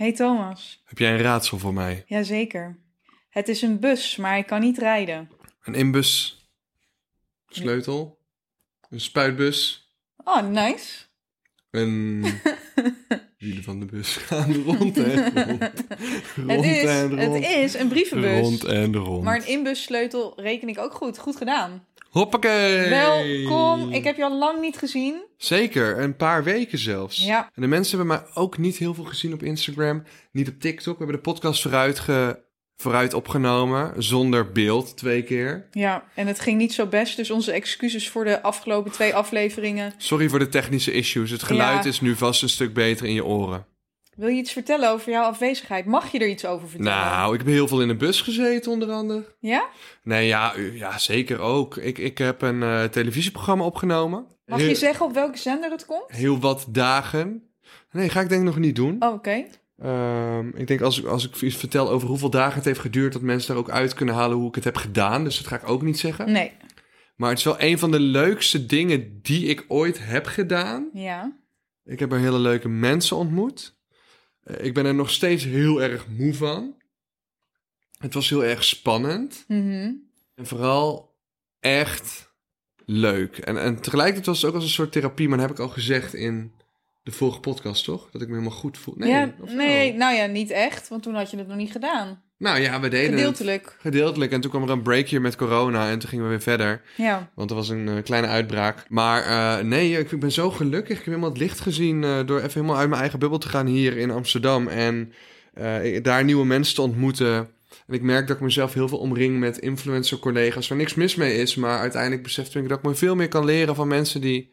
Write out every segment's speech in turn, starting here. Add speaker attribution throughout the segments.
Speaker 1: Hey Thomas.
Speaker 2: heb jij een raadsel voor mij?
Speaker 1: Jazeker. Het is een bus, maar hij kan niet rijden.
Speaker 2: Een inbus, sleutel, een spuitbus,
Speaker 1: Oh, nice.
Speaker 2: een... Wielen van de bus gaan rond en rond. Rond
Speaker 1: het, is,
Speaker 2: en rond.
Speaker 1: het is een brievenbus.
Speaker 2: Rond en rond.
Speaker 1: Maar een inbussleutel reken ik ook goed. Goed gedaan.
Speaker 2: Hoppakee!
Speaker 1: Welkom. Ik heb je al lang niet gezien.
Speaker 2: Zeker, een paar weken zelfs.
Speaker 1: Ja.
Speaker 2: En de mensen hebben mij ook niet heel veel gezien op Instagram, niet op TikTok. We hebben de podcast vooruit, ge... vooruit opgenomen, zonder beeld, twee keer.
Speaker 1: Ja, en het ging niet zo best. Dus onze excuses voor de afgelopen twee afleveringen.
Speaker 2: Sorry voor de technische issues. Het geluid
Speaker 1: Ja.
Speaker 2: is nu vast een stuk beter in je oren.
Speaker 1: Wil je iets vertellen over jouw afwezigheid? Mag je er iets over vertellen?
Speaker 2: Nou, ik heb heel veel in de bus gezeten, onder andere.
Speaker 1: Ja?
Speaker 2: Nee, ja, ja zeker ook. Ik, ik heb een eh, televisieprogramma opgenomen.
Speaker 1: Mag
Speaker 2: heel,
Speaker 1: je zeggen op welke zender het komt?
Speaker 2: Heel wat dagen. Nee, ga ik denk ik nog niet doen.
Speaker 1: Oh, oké.
Speaker 2: Ehm, ik denk als, ik- als ik iets vertel over hoeveel dagen het heeft geduurd... dat mensen daar ook uit kunnen halen hoe ik het heb gedaan. Dus dat ga ik ook niet zeggen.
Speaker 1: Nee.
Speaker 2: Maar het is wel een van de leukste dingen die ik ooit heb gedaan.
Speaker 1: Ja.
Speaker 2: Ik heb er hele leuke mensen ontmoet. Eh, ik ben er nog steeds heel erg moe van. Het was heel erg spannend.
Speaker 1: Mhm.
Speaker 2: En vooral echt leuk. En, en tegelijkertijd was het ook als een soort therapie, maar dat heb ik al gezegd in de vorige podcast, toch? Dat ik me helemaal goed voel. Nee,
Speaker 1: ja, nee, nou ja, niet echt, want toen had je het nog niet gedaan.
Speaker 2: Nou ja, we deden
Speaker 1: Gedeeltelijk.
Speaker 2: het gedeeltelijk. En toen kwam er een breakje met corona en toen gingen we weer verder.
Speaker 1: Ja.
Speaker 2: Want er was een eh, kleine uitbraak. Maar eh, nee, ik ben zo gelukkig. Ik heb helemaal het licht gezien eh, door even helemaal uit mijn eigen bubbel te gaan hier in Amsterdam. En daar nieuwe mensen te ontmoeten. En ik merk dat ik mezelf heel veel omring met influencer collega's waar niks mis mee is. Maar uiteindelijk besef ik dat ik me veel meer kan leren van mensen die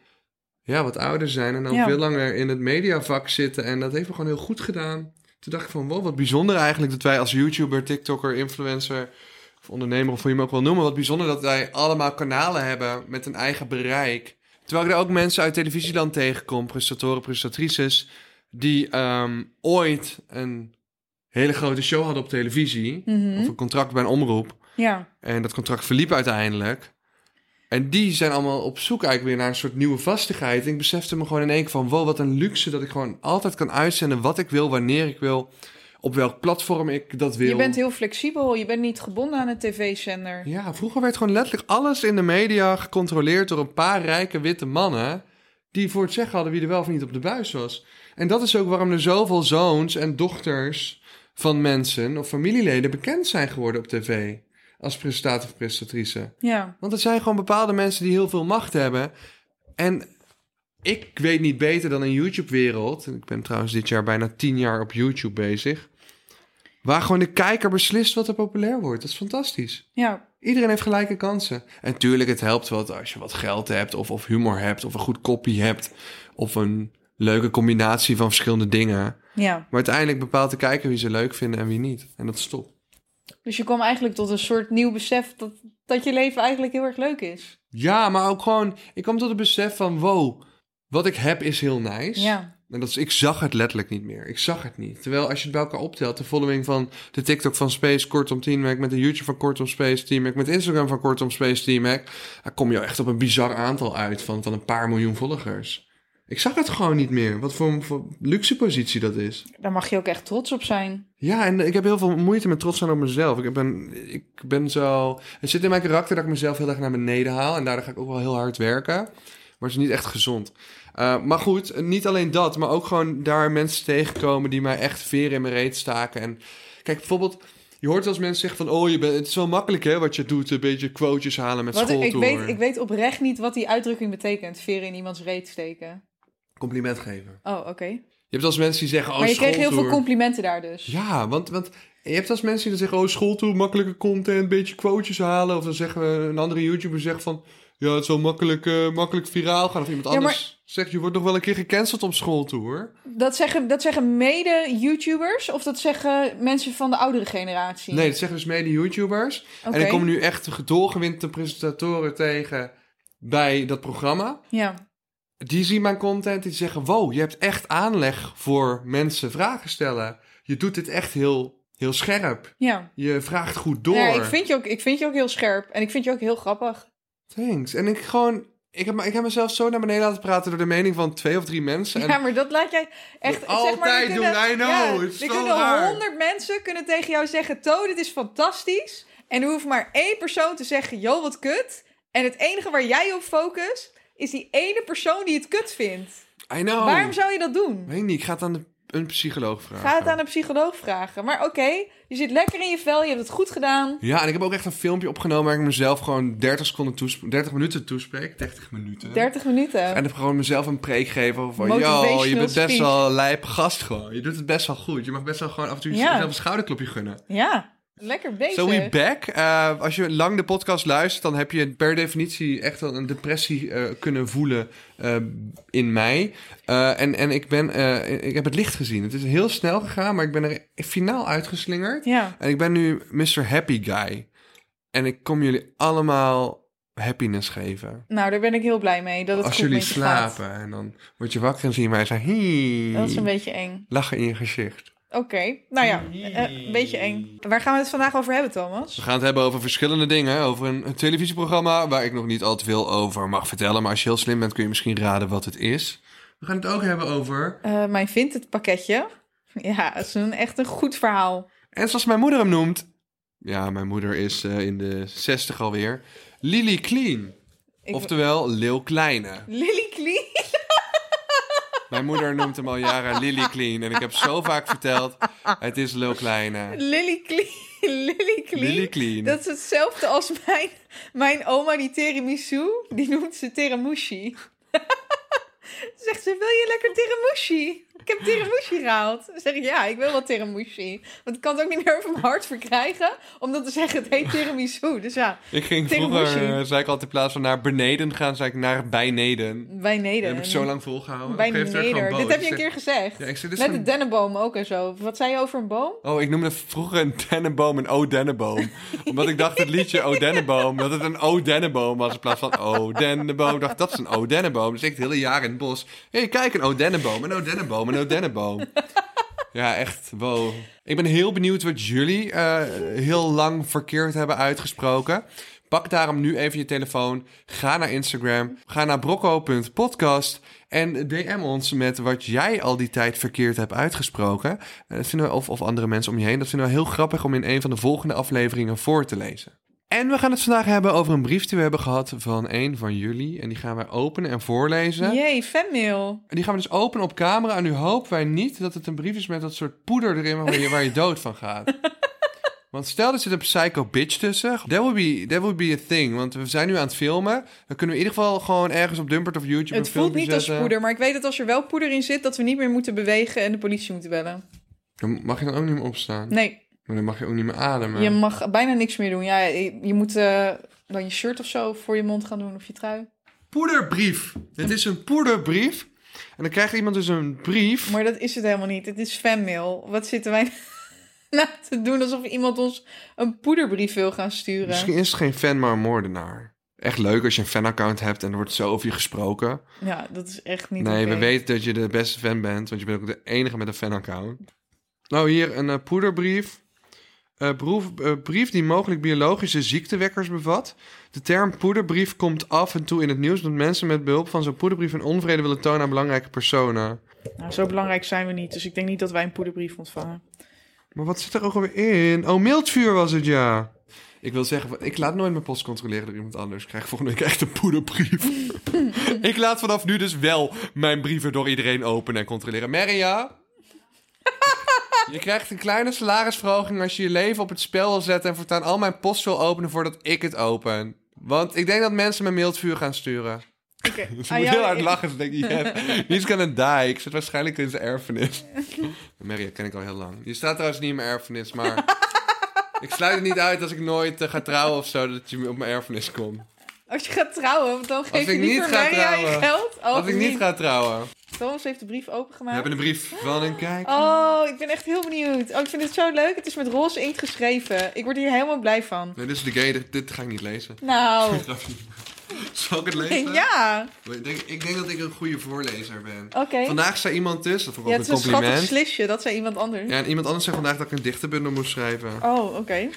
Speaker 2: ja, wat ouder zijn. En dan
Speaker 1: Ja.
Speaker 2: veel langer in het mediavak zitten. En dat heeft me gewoon heel goed gedaan. Toen dacht ik van, wow, wat bijzonder eigenlijk dat wij als YouTuber, TikToker, influencer of ondernemer, of hoe je hem ook wil noemen, wat bijzonder dat wij allemaal kanalen hebben met een eigen bereik. Terwijl ik er ook mensen uit televisieland tegenkom, presentatoren, presentatrices, die ehm, ooit een hele grote show hadden op televisie,
Speaker 1: Mhm.
Speaker 2: of een contract bij een omroep,
Speaker 1: Ja.
Speaker 2: en dat contract verliep uiteindelijk. En die zijn allemaal op zoek eigenlijk weer naar een soort nieuwe vastigheid. En ik besefte me gewoon in één keer van... wow, wat een luxe dat ik gewoon altijd kan uitzenden wat ik wil, wanneer ik wil... op welk platform ik dat wil.
Speaker 1: Je bent heel flexibel, je bent niet gebonden aan een tv-zender.
Speaker 2: Ja, vroeger werd gewoon letterlijk alles in de media gecontroleerd... door een paar rijke witte mannen... die voor het zeggen hadden wie er wel of niet op de buis was. En dat is ook waarom er zoveel zoons en dochters van mensen... of familieleden bekend zijn geworden op tv... als presentator of presentatrice.
Speaker 1: Ja.
Speaker 2: Want het zijn gewoon bepaalde mensen die heel veel macht hebben. En ik weet niet beter dan een YouTube-wereld. Ik ben trouwens dit jaar bijna tien jaar op YouTube bezig. Waar gewoon de kijker beslist wat er populair wordt. Dat is fantastisch.
Speaker 1: Ja.
Speaker 2: Iedereen heeft gelijke kansen. En tuurlijk, het helpt wel als je wat geld hebt, of, of humor hebt, of een goed kopie hebt, of een leuke combinatie van verschillende dingen.
Speaker 1: Ja.
Speaker 2: Maar uiteindelijk bepaalt de kijker wie ze leuk vinden en wie niet. En dat is top.
Speaker 1: Dus je kwam eigenlijk tot een soort nieuw besef dat, dat je leven eigenlijk heel erg leuk is.
Speaker 2: Ja, maar ook gewoon, ik kwam tot het besef van, wow, wat ik heb is heel nice.
Speaker 1: Ja.
Speaker 2: En dat is, ik zag het letterlijk niet meer. Ik zag het niet. Terwijl als je het bij elkaar optelt, de following van de TikTok van Space, Kortom Team met de YouTube van Kortom Space Team Mac, met Instagram van Kortom Space Team dan kom je echt op een bizar aantal uit van, van een paar miljoen volgers. Ik zag het gewoon niet meer. Wat voor, voor luxe positie dat is.
Speaker 1: Daar mag je ook echt trots op zijn.
Speaker 2: Ja, en ik heb heel veel moeite met trots zijn op mezelf. Ik ben, ik ben zo... Het zit in mijn karakter dat ik mezelf heel erg naar beneden haal. En daardoor ga ik ook wel heel hard werken. Maar het is niet echt gezond. Uh, maar goed, niet alleen dat, maar ook gewoon daar mensen tegenkomen die mij echt veren in mijn reet staken. En kijk, bijvoorbeeld, je hoort als mensen zeggen van, oh, je bent, het is wel makkelijk hè, wat je doet, een beetje quotejes halen met
Speaker 1: Wat, ik, weet, ik weet oprecht niet wat die uitdrukking betekent. Veren in iemands reet steken.
Speaker 2: Compliment geven.
Speaker 1: Oh, oké.
Speaker 2: Je hebt als mensen die zeggen, oh,
Speaker 1: maar je kreeg heel veel
Speaker 2: schooltour.
Speaker 1: complimenten daar dus.
Speaker 2: Ja, want, want je hebt als mensen die dan zeggen, oh, schooltour, makkelijke content, een beetje quotejes halen. Of dan zeggen we, een andere YouTuber zegt van, ja, het is wel makkelijk, eh, makkelijk viraal gaan. Of iemand
Speaker 1: Ja,
Speaker 2: anders. Zegt, je wordt nog wel een keer gecanceld op school toe, hoor.
Speaker 1: Dat zeggen, dat zeggen mede-YouTubers of dat zeggen mensen van de oudere generatie?
Speaker 2: Nee, dat zeggen dus mede YouTubers.
Speaker 1: Oké.
Speaker 2: En ik kom nu echt doorgewinterde presentatoren tegen bij dat programma.
Speaker 1: Ja.
Speaker 2: Die zien mijn content die zeggen... Wow, je hebt echt aanleg voor mensen vragen stellen. Je doet dit echt heel, heel scherp.
Speaker 1: Ja.
Speaker 2: Je vraagt goed door.
Speaker 1: Ja, ik, vind je ook, ik vind je ook heel scherp en ik vind je ook heel grappig.
Speaker 2: Thanks. En ik gewoon... Ik heb, ik heb mezelf zo naar beneden laten praten door de mening van twee of drie mensen. En
Speaker 1: Ja, maar dat laat jij echt...
Speaker 2: Dat altijd
Speaker 1: er
Speaker 2: doen, I know,
Speaker 1: Ja, er kunnen honderd mensen kunnen tegen jou zeggen... To, dit is fantastisch. En er hoeft maar één persoon te zeggen... Yo, wat kut. En het enige waar jij op focust... is die ene persoon die het kut vindt.
Speaker 2: I know.
Speaker 1: Waarom zou je dat doen?
Speaker 2: Weet niet, ik ga het aan de, een psycholoog vragen.
Speaker 1: Ga het aan een psycholoog vragen. Maar oké, je zit lekker in je vel. Je hebt het goed gedaan.
Speaker 2: Ja, en ik heb ook echt een filmpje opgenomen waar ik mezelf gewoon 30 seconden toespreek, 30 minuten toespreek. 30 minuten.
Speaker 1: 30 minuten.
Speaker 2: En heb gewoon mezelf een preek geven van, yo, je bent best
Speaker 1: speech.
Speaker 2: wel lijp gast gewoon. Je doet het best wel goed. Je mag best wel gewoon af en toe
Speaker 1: Ja.
Speaker 2: jezelf een schouderklopje gunnen.
Speaker 1: Ja, lekker bezig.
Speaker 2: So we back. Eh, als je lang de podcast luistert, dan heb je per definitie echt wel een depressie eh, kunnen voelen eh, in mij. En, en ik ben, ik heb het licht gezien. Het is heel snel gegaan, maar ik ben er finaal uitgeslingerd.
Speaker 1: Ja,
Speaker 2: En ik ben nu Mr. Happy Guy. En ik kom jullie allemaal happiness geven.
Speaker 1: nou daar ben ik heel blij mee. Dat het
Speaker 2: Als
Speaker 1: goed
Speaker 2: jullie
Speaker 1: gaat.
Speaker 2: slapen. En dan word je wakker en zie je mij zeggen... Hie,
Speaker 1: Dat is een beetje eng.
Speaker 2: Lachen in je gezicht.
Speaker 1: Oké, nou ja, eh, een beetje eng. Waar gaan we het vandaag over hebben, Thomas?
Speaker 2: We gaan het hebben over verschillende dingen. Over een, televisieprogramma waar ik nog niet al te veel over mag vertellen. Maar als je heel slim bent kun je misschien raden wat het is. We gaan het ook hebben over...
Speaker 1: Eh, mijn vindt het pakketje. Ja, het is een, echt een goed verhaal.
Speaker 2: En zoals mijn moeder hem noemt... Ja, mijn moeder is eh, in de zestig alweer. Lily Clean.
Speaker 1: Ik-
Speaker 2: Oftewel Lil Kleine.
Speaker 1: Lily Clean.
Speaker 2: Mijn moeder noemt hem al jaren Lily Clean. En ik heb zo vaak verteld, het is Lil Kleine.
Speaker 1: Lily Clean. Lily Clean.
Speaker 2: Lily Clean.
Speaker 1: Dat is hetzelfde als mijn, mijn oma die tiramisu. Die noemt ze tiramushi. Zegt ze, wil je lekker tiramushi? Ik heb tiramushi gehaald. Dan zeg ik, ja, ik wil wel tiramushi. Want ik kan het ook niet meer over mijn hart verkrijgen. Om dan te zeggen, het heet tiramisu. Dus ja,
Speaker 2: Ik ging vroeger, eh, zei ik altijd in plaats van naar beneden gaan, zei ik naar bijneden.
Speaker 1: bij
Speaker 2: Dat
Speaker 1: Neder.
Speaker 2: heb ik zo lang volgehouden.
Speaker 1: Bij
Speaker 2: Op een gegeven moment werd
Speaker 1: Neder.
Speaker 2: ik
Speaker 1: Dit
Speaker 2: gewoon
Speaker 1: heb je een
Speaker 2: boos.
Speaker 1: keer gezegd.
Speaker 2: zei- Ja, ik zei, dit is
Speaker 1: Met de
Speaker 2: een-
Speaker 1: dennenboom ook en zo. Wat zei je over een boom?
Speaker 2: Oh, ik noemde vroeger een dennenboom een O-dennenboom. Omdat ik dacht het liedje O-dennenboom, dat het een O-dennenboom was in plaats van O-dennenboom. Ik dacht, dat is een O-dennenboom. Dus ik het hele jaar in het bos. Hé, hey, kijk, een O-dennenboom, een O-dennenboom, een O-dennenboom. Ja, echt, wow. Ik ben heel benieuwd wat jullie eh, heel lang verkeerd hebben uitgesproken. Pak daarom nu even je telefoon, ga naar Instagram, ga naar brocco.podcast en DM ons met wat jij al die tijd verkeerd hebt uitgesproken. Eh, Dat vinden we, of, of andere mensen om je heen. Dat vinden we heel grappig om in een van de volgende afleveringen voor te lezen. En we gaan het vandaag hebben over een brief die we hebben gehad van een van jullie. En die gaan wij openen en voorlezen.
Speaker 1: Jee, fanmail.
Speaker 2: En die gaan we dus openen op camera. En nu hopen wij niet dat het een brief is met dat soort poeder erin waar je, waar je dood van gaat. Want stel er zit een psycho bitch tussen. That would, be, that would be a thing. Want we zijn nu aan het filmen. Dan kunnen we in ieder geval gewoon ergens op Dumpert of YouTube
Speaker 1: Het
Speaker 2: een
Speaker 1: voelt niet als poeder, maar ik weet dat als er wel poeder in zit, dat we niet meer moeten bewegen en de politie moeten bellen.
Speaker 2: Dan mag je dan ook niet meer opstaan.
Speaker 1: Nee,
Speaker 2: Maar dan mag je ook niet meer ademen.
Speaker 1: je mag bijna niks meer doen. Ja, je, je moet eh, dan je shirt of zo voor je mond gaan doen of je trui.
Speaker 2: Poederbrief. Dit is een poederbrief. En dan krijgt iemand dus een brief.
Speaker 1: Maar dat is het helemaal niet. Het is fanmail. Wat zitten wij nou te doen alsof iemand ons een poederbrief wil gaan sturen?
Speaker 2: Misschien is het geen fan, maar een moordenaar. Echt leuk als je een fanaccount hebt en er wordt zo over je gesproken.
Speaker 1: Ja, dat is echt niet
Speaker 2: Nee,
Speaker 1: oké.
Speaker 2: we weten dat je de beste fan bent, want je bent ook de enige met een fanaccount. Nou, hier een eh, poederbrief. Eh, broef, eh, brief die mogelijk biologische ziektewekkers bevat. De term poederbrief komt af en toe in het nieuws... dat mensen met behulp van zo'n poederbrief... een onvrede willen tonen aan belangrijke personen.
Speaker 1: Nou, zo belangrijk zijn we niet, dus ik denk niet dat wij een poederbrief ontvangen.
Speaker 2: Maar wat zit er ook alweer in? Oh, mildvuur was het, ja. Ik wil zeggen, ik laat nooit mijn post controleren door iemand anders. Ik krijg volgende week echt een poederbrief. ik laat vanaf nu dus wel mijn brieven door iedereen openen en controleren. Maria? Je krijgt een kleine salarisverhoging als je je leven op het spel wil zetten... en voortaan al mijn post wil openen voordat ik het open. Want ik denk dat mensen me mildvuur gaan sturen.
Speaker 1: Oké.
Speaker 2: Ze
Speaker 1: Ah,
Speaker 2: moet heel hard lachen. Ze denkt, yes, he's gonna die. Ik zit waarschijnlijk in zijn erfenis. Maria ken ik al heel lang. Je staat trouwens niet in mijn erfenis, maar... ik sluit het niet uit als ik nooit eh, ga trouwen of zo... dat je op mijn erfenis komt.
Speaker 1: Als je gaat trouwen, dan geef je
Speaker 2: ik
Speaker 1: niet voor Maria je geld. Oh,
Speaker 2: Als ik niet ga trouwen.
Speaker 1: Thomas heeft de brief
Speaker 2: We
Speaker 1: opengemaakt.
Speaker 2: hebben een brief van een kijk.
Speaker 1: Oh, ik ben echt heel benieuwd. Oh, ik vind het zo leuk. Het is met roze inkt geschreven. Ik word hier helemaal blij van.
Speaker 2: Nee, dit is de gay. Dit, dit ga ik niet lezen.
Speaker 1: Nou,
Speaker 2: Zal ik het lezen?
Speaker 1: ja.
Speaker 2: Ik denk, ik denk dat ik een goede voorlezer ben.
Speaker 1: Oké.
Speaker 2: Vandaag zei iemand dus, dat vond ik
Speaker 1: Ja,
Speaker 2: ook
Speaker 1: het is
Speaker 2: een
Speaker 1: een schattig
Speaker 2: compliment.
Speaker 1: slisje. Dat zei iemand anders.
Speaker 2: Ja, en iemand anders zei vandaag dat ik een dichterbundel moest schrijven.
Speaker 1: Oh, oké.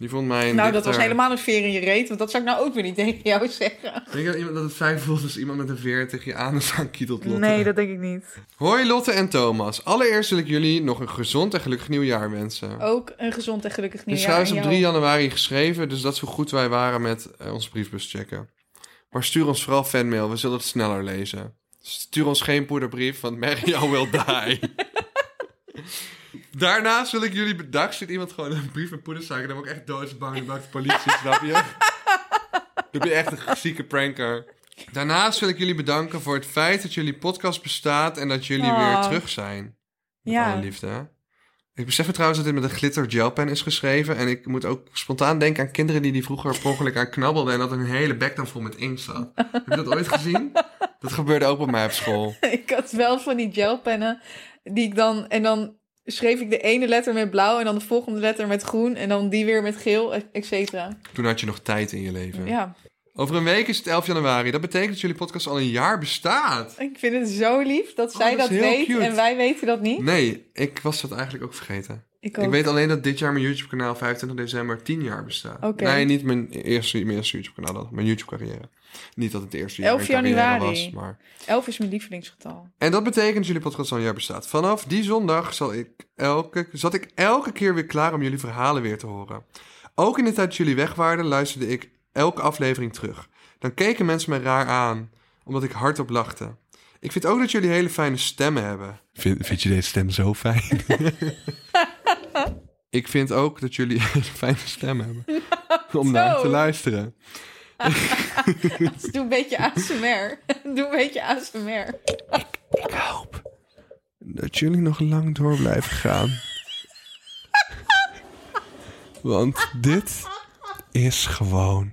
Speaker 2: Die vond mij een
Speaker 1: Nou, dat was helemaal een veer in je reet. Want dat zou ik nou ook weer niet tegen jou zeggen.
Speaker 2: Ik denk dat, iemand, dat het fijn voelt als iemand met een veer tegen je aan aan kietelt, Lotte.
Speaker 1: denk ik niet.
Speaker 2: Hoi Lotte en Thomas. Allereerst wil ik jullie nog een gezond en gelukkig nieuwjaar wensen.
Speaker 1: Ook een gezond en gelukkig nieuwjaar.
Speaker 2: is trouwens
Speaker 1: aan
Speaker 2: op
Speaker 1: jou.
Speaker 2: 3 januari geschreven, dus dat is hoe goed wij waren met eh, onze briefbus checken. Maar stuur ons vooral fanmail, we zullen het sneller lezen. Stuur ons geen poederbrief, want Mario will die. Daarnaast wil ik jullie bedanken. Zit iemand gewoon een brief met poedersuiker, dan word ik echt doodsbang. Dan belt de politie, snap je? Dan ben je echt een zieke pranker. Daarnaast wil ik jullie bedanken voor het feit dat jullie podcast bestaat en dat jullie
Speaker 1: Oh.
Speaker 2: weer terug zijn. Met
Speaker 1: Ja.
Speaker 2: alle liefde. Ik besef me trouwens dat dit met een glitter gelpen is geschreven. En ik moet ook spontaan denken aan kinderen die die vroeger per aan knabbelden. En dat hun hele bek dan vol met inkt zat. Heb je dat ooit gezien? Dat gebeurde ook bij mij op school.
Speaker 1: Ik had wel van die gelpennen die ik dan... En dan schreef ik de ene letter met blauw en dan de volgende letter met groen. En dan die weer met geel, et cetera.
Speaker 2: Toen had je nog tijd in je leven.
Speaker 1: Ja,
Speaker 2: Over een week is het 11 januari. Dat betekent dat jullie podcast al een jaar bestaat.
Speaker 1: ik vind het zo lief dat zij
Speaker 2: Oh, dat
Speaker 1: dat,
Speaker 2: heel
Speaker 1: weet
Speaker 2: cute.
Speaker 1: en wij weten dat niet.
Speaker 2: Nee, ik was dat eigenlijk ook vergeten.
Speaker 1: Ik ook.
Speaker 2: Ik weet alleen dat dit jaar mijn YouTube kanaal 25 december 10 jaar bestaat.
Speaker 1: Oké.
Speaker 2: Nee, niet mijn eerste, mijn eerste YouTube kanaal, mijn YouTube carrière. Niet dat het eerste jaar
Speaker 1: 11
Speaker 2: mijn carrière
Speaker 1: januari.
Speaker 2: was, maar...
Speaker 1: 11 is mijn lievelingsgetal.
Speaker 2: En dat betekent dat jullie podcast al een jaar bestaat. Vanaf die zondag zal ik elke, zat ik elke keer weer klaar om jullie verhalen weer te horen. Ook in de tijd dat jullie weg waren, luisterde ik elke aflevering terug. Dan keken mensen me raar aan, omdat ik hardop lachte. Ik vind ook dat jullie hele fijne stemmen hebben. Vind, vind je deze stem zo fijn? ik vind ook dat jullie een hele fijne stem hebben. Om naar te luisteren.
Speaker 1: Dus doe een beetje ASMR. doe een beetje ASMR.
Speaker 2: Ik hoop dat jullie nog lang door blijven gaan. Want dit is gewoon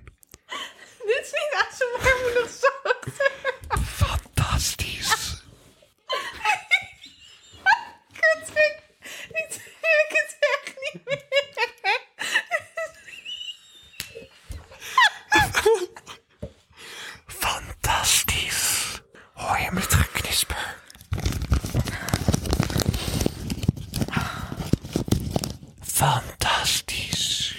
Speaker 1: Dit is niet ASMR, moet nog zachter.
Speaker 2: fantastisch.
Speaker 1: Ik trek, ik trek het echt niet meer.
Speaker 2: Fantastisch. Hoor je met geknisper? Fantastisch.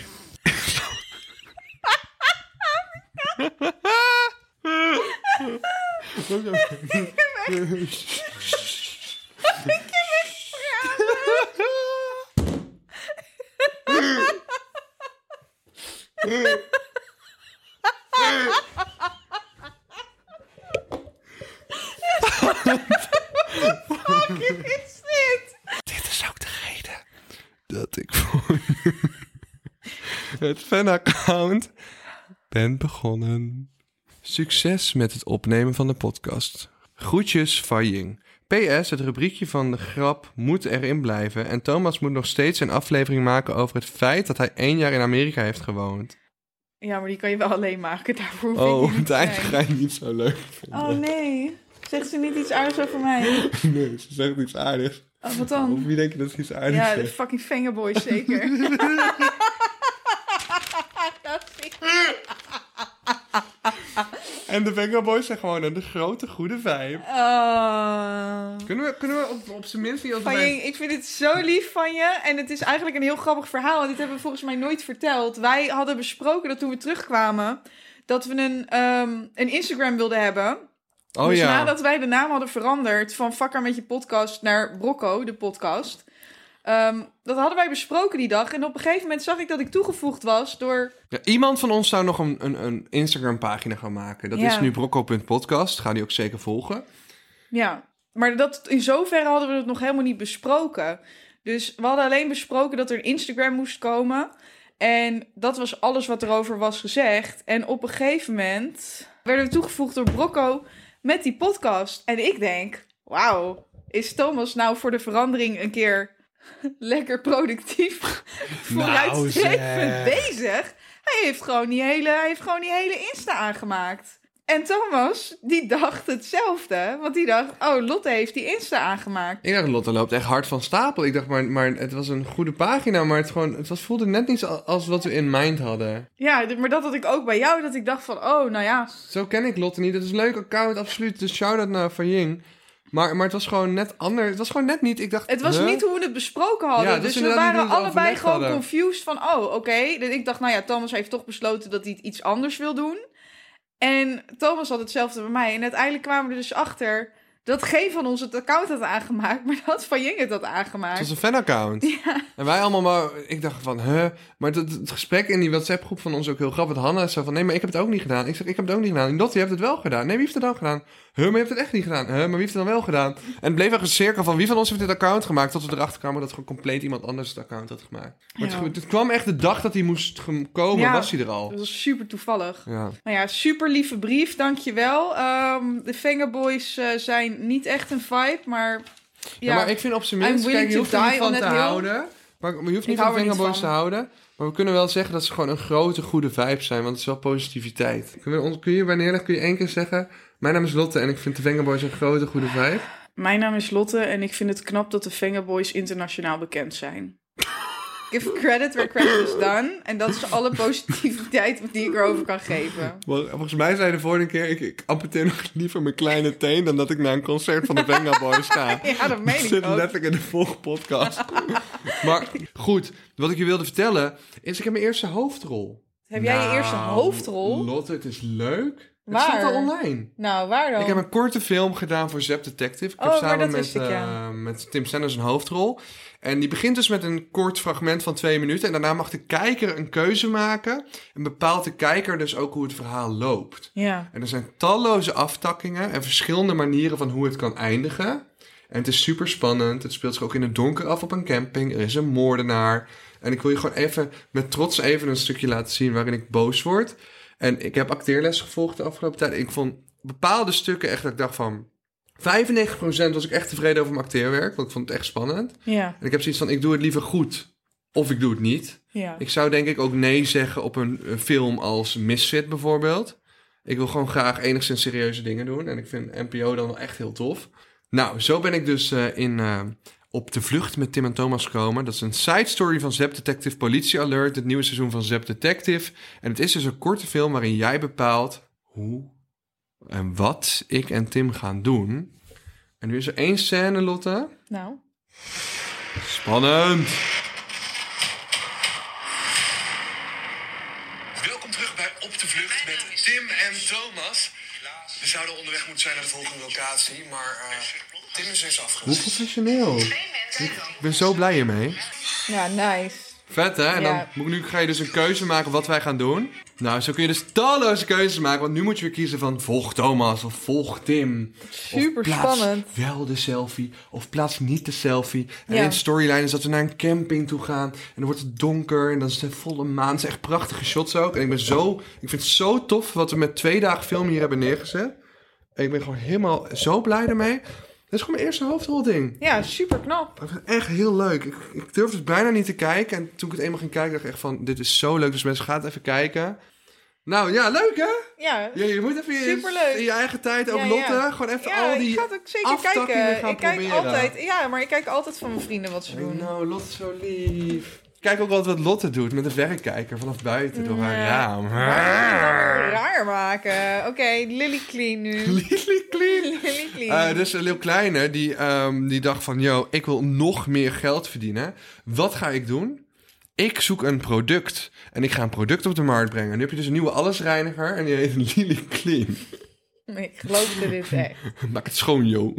Speaker 1: is dit?
Speaker 2: Dit is ook de reden dat ik voor het fanaccount ben begonnen. Succes met het opnemen van de podcast. Groetjes van Ying. PS, het rubriekje van de grap moet erin blijven. En Thomas moet nog steeds een aflevering maken over het feit dat hij één jaar in Amerika heeft gewoond.
Speaker 1: Ja, maar die kan je wel alleen maken. Daarvoor hoef
Speaker 2: Oh, het ga je niet zo leuk vinden.
Speaker 1: Oh nee. Zegt ze niet iets aardigs over mij?
Speaker 2: Nee, ze zegt iets aardigs.
Speaker 1: Oh, wat
Speaker 2: Of
Speaker 1: dan?
Speaker 2: wie denk je dat ze iets aardigs
Speaker 1: Ja, de fucking fingerboys zeker. Dat zie ik.
Speaker 2: En de Venga Boys zijn gewoon een de grote goede vibe.
Speaker 1: Oh.
Speaker 2: Kunnen we, kunnen we op, op zijn minst niet als
Speaker 1: Van je, ik vind het zo lief van je. En het is eigenlijk een heel grappig verhaal. En dit hebben we volgens mij nooit verteld. Wij hadden besproken dat toen we terugkwamen... dat we een, ehm, een Instagram wilden hebben.
Speaker 2: Oh
Speaker 1: dus
Speaker 2: ja.
Speaker 1: nadat wij de naam hadden veranderd... van Fakker met je podcast naar Brocco, de podcast... ehm, dat hadden wij besproken die dag. En op een gegeven moment zag ik dat ik toegevoegd was door...
Speaker 2: Ja, iemand van ons zou nog een, een, een Instagram pagina gaan maken. Dat
Speaker 1: Ja.
Speaker 2: is nu brocco.podcast. Ga die ook zeker volgen.
Speaker 1: Ja, maar dat, in zoverre hadden we het nog helemaal niet besproken. Dus we hadden alleen besproken dat er een Instagram moest komen. En dat was alles wat erover was gezegd. En op een gegeven moment werden we toegevoegd door Brocco met die podcast. En ik denk, wauw, is Thomas nou voor de verandering een keer lekker productief vooruitstrevend
Speaker 2: zeg.
Speaker 1: bezig? Hij heeft gewoon die hele, hij heeft gewoon die hele Insta aangemaakt. En Thomas, die dacht hetzelfde. Want die dacht, oh, Lotte heeft die Insta aangemaakt.
Speaker 2: Ik dacht, Lotte loopt echt hard van stapel. Ik dacht, maar, maar het was een goede pagina, maar het, gewoon, het was, voelde net niet als wat we in mind hadden.
Speaker 1: Ja, maar dat had ik ook bij jou. Dat ik dacht van, oh, nou ja.
Speaker 2: Zo ken ik Lotte niet. Het is een leuk account, absoluut. Dus shout-out naar Van Ying. Maar, maar het was gewoon net anders. Het was gewoon net niet. Ik dacht,
Speaker 1: Het was
Speaker 2: huh?
Speaker 1: niet hoe we het besproken hadden.
Speaker 2: Ja,
Speaker 1: dus we waren allebei gewoon
Speaker 2: hadden.
Speaker 1: confused van, oh, oké. Dus Ik dacht, nou ja, Thomas heeft toch besloten dat hij het iets anders wil doen. En Thomas had hetzelfde bij mij. En uiteindelijk kwamen we er dus achter dat geen van ons het account had aangemaakt, maar dat Van Jing het had aangemaakt.
Speaker 2: Het was een fanaccount. En wij allemaal maar... Ik dacht van, huh? Maar het, het gesprek in die WhatsApp-groep van ons ook heel grappig. Hanna zo van, nee, maar ik heb het ook niet gedaan. Ik zeg, ik heb het ook niet gedaan. En Dottie heeft het wel gedaan. Nee, wie heeft het dan gedaan? Huh, maar je hebt het echt niet gedaan. Huh, maar wie heeft het dan wel gedaan? En het bleef echt een cirkel van, wie van ons heeft dit account gemaakt? Tot we erachter kwamen dat gewoon compleet iemand anders het account had gemaakt. Maar
Speaker 1: Ja.
Speaker 2: het, het kwam echt de dag dat hij moest komen,
Speaker 1: Ja.
Speaker 2: was hij er al.
Speaker 1: Dat was super toevallig.
Speaker 2: Ja.
Speaker 1: Nou ja, super lieve brief, dankjewel. Ehm de Fingerboys eh, zijn niet echt een vibe, maar... Ja,
Speaker 2: maar ik vind op zijn minst, kijk, je hoeft er niet van te houden. Maar, je hoeft niet van
Speaker 1: er
Speaker 2: Fingerboys te houden. Maar we kunnen wel zeggen dat ze gewoon een grote, goede vibe zijn. Want het is wel positiviteit. We ons, kun je wanneer kun je één keer zeggen... Mijn naam is Lotte en ik vind de Fingerboys een grote, goede vibe.
Speaker 1: Mijn naam is Lotte en ik vind het knap dat de Fingerboys internationaal bekend zijn. Give credit where credit is done. En dat is alle positiviteit die ik erover kan geven.
Speaker 2: Volgens mij zei de vorige keer... Ik, ik amputeer nog liever mijn kleine teen... dan dat ik naar een concert van de Fingerboys ga.
Speaker 1: Ja, dat meen
Speaker 2: Dat
Speaker 1: ik
Speaker 2: zit
Speaker 1: ook.
Speaker 2: letterlijk in de volgende podcast. maar goed, wat ik je wilde vertellen... is ik heb mijn eerste hoofdrol.
Speaker 1: Heb jij je eerste
Speaker 2: Nou,
Speaker 1: hoofdrol?
Speaker 2: Lotte, het is leuk. Het
Speaker 1: Waar?
Speaker 2: staat al online.
Speaker 1: Nou, waar dan?
Speaker 2: Ik heb een korte film gedaan voor Zep Detective. Ik
Speaker 1: Oh,
Speaker 2: heb
Speaker 1: maar
Speaker 2: samen
Speaker 1: dat
Speaker 2: met,
Speaker 1: ik, ja.
Speaker 2: eh, met Tim Sanders een hoofdrol. En die begint dus met een kort fragment van twee minuten. En daarna mag de kijker een keuze maken. En bepaalt de kijker dus ook hoe het verhaal loopt.
Speaker 1: Ja.
Speaker 2: En er zijn talloze aftakkingen en verschillende manieren van hoe het kan eindigen. En het is super spannend. Het speelt zich ook in het donker af op een camping. Er is een moordenaar. En ik wil je gewoon even met trots even een stukje laten zien waarin ik boos word. En ik heb acteerles gevolgd de afgelopen tijd. Ik vond bepaalde stukken echt dat ik dacht van... 95% was ik echt tevreden over mijn acteerwerk. Want ik vond het echt spannend.
Speaker 1: Ja.
Speaker 2: En ik heb zoiets van, ik doe het liever goed. Of ik doe het niet.
Speaker 1: Ja.
Speaker 2: Ik zou denk ik ook nee zeggen op een, een film als Misfit bijvoorbeeld. Ik wil gewoon graag enigszins serieuze dingen doen. En ik vind NPO dan wel echt heel tof. Nou, zo ben ik dus eh, in, eh, op de vlucht met Tim en Thomas gekomen. Dat is een side story van Zep Detective Politie Alert. Het nieuwe seizoen van Zep Detective. En het is dus een korte film waarin jij bepaalt hoe en wat ik en Tim gaan doen. En nu is er één scène, Lotte.
Speaker 1: Nou.
Speaker 2: Spannend.
Speaker 3: Welkom terug bij Op de Vlucht met Tim en Thomas. We zouden onderweg moeten zijn naar de volgende locatie, maar eh, Tim is dus
Speaker 2: Hoe professioneel. Ik ben zo blij hiermee.
Speaker 1: Ja, nice.
Speaker 2: Vet hè? En
Speaker 1: Ja.
Speaker 2: dan moet, nu ga je dus een keuze maken wat wij gaan doen. Nou, zo kun je dus talloze keuzes maken. Want nu moet je weer kiezen van volg Thomas of volg Tim.
Speaker 1: Super
Speaker 2: of plaats
Speaker 1: spannend.
Speaker 2: wel de selfie of plaats niet de selfie. En
Speaker 1: Ja.
Speaker 2: in de storyline is dat we naar een camping toe gaan. En dan wordt het donker en dan is het volle maan. Het zijn echt prachtige shots ook. En ik ben zo, ik vind het zo tof wat we met twee dagen film hier hebben neergezet. En ik ben gewoon helemaal zo blij ermee. Dat is gewoon mijn eerste hoofdrolding.
Speaker 1: Ja, super knap.
Speaker 2: Het echt heel leuk. Ik, ik durfde het bijna niet te kijken. En toen ik het eenmaal ging kijken, dacht ik echt van... Dit is zo leuk, dus mensen, gaan het even kijken. Nou ja, leuk hè?
Speaker 1: Ja,
Speaker 2: Ja, je moet even je-
Speaker 1: Superleuk.
Speaker 2: in je eigen tijd, ook
Speaker 1: Ja,
Speaker 2: Lotte,
Speaker 1: ja.
Speaker 2: gewoon even al die
Speaker 1: ik ga het ook zeker kijken.
Speaker 2: gaan
Speaker 1: Ik kijk
Speaker 2: proberen.
Speaker 1: altijd, ja, maar ik kijk altijd van mijn vrienden wat ze doen.
Speaker 2: Nou, Lotte is zo lief. Kijk ook altijd wat Lotte doet met een verrekijker vanaf buiten door haar raam.
Speaker 1: Raar maken. Oké, Lily Clean nu.
Speaker 2: Lily Clean.
Speaker 1: Lily Clean.
Speaker 2: Eh, dus Leeuw Kleine, die, ehm, die dacht van... Yo, ik wil nog meer geld verdienen. Wat ga ik doen? Ik zoek een product. En ik ga een product op de markt brengen. Nu heb je dus een nieuwe allesreiniger. En die heet Lily Clean.
Speaker 1: Ik geloofde dit echt.
Speaker 2: Maak het schoon, yo.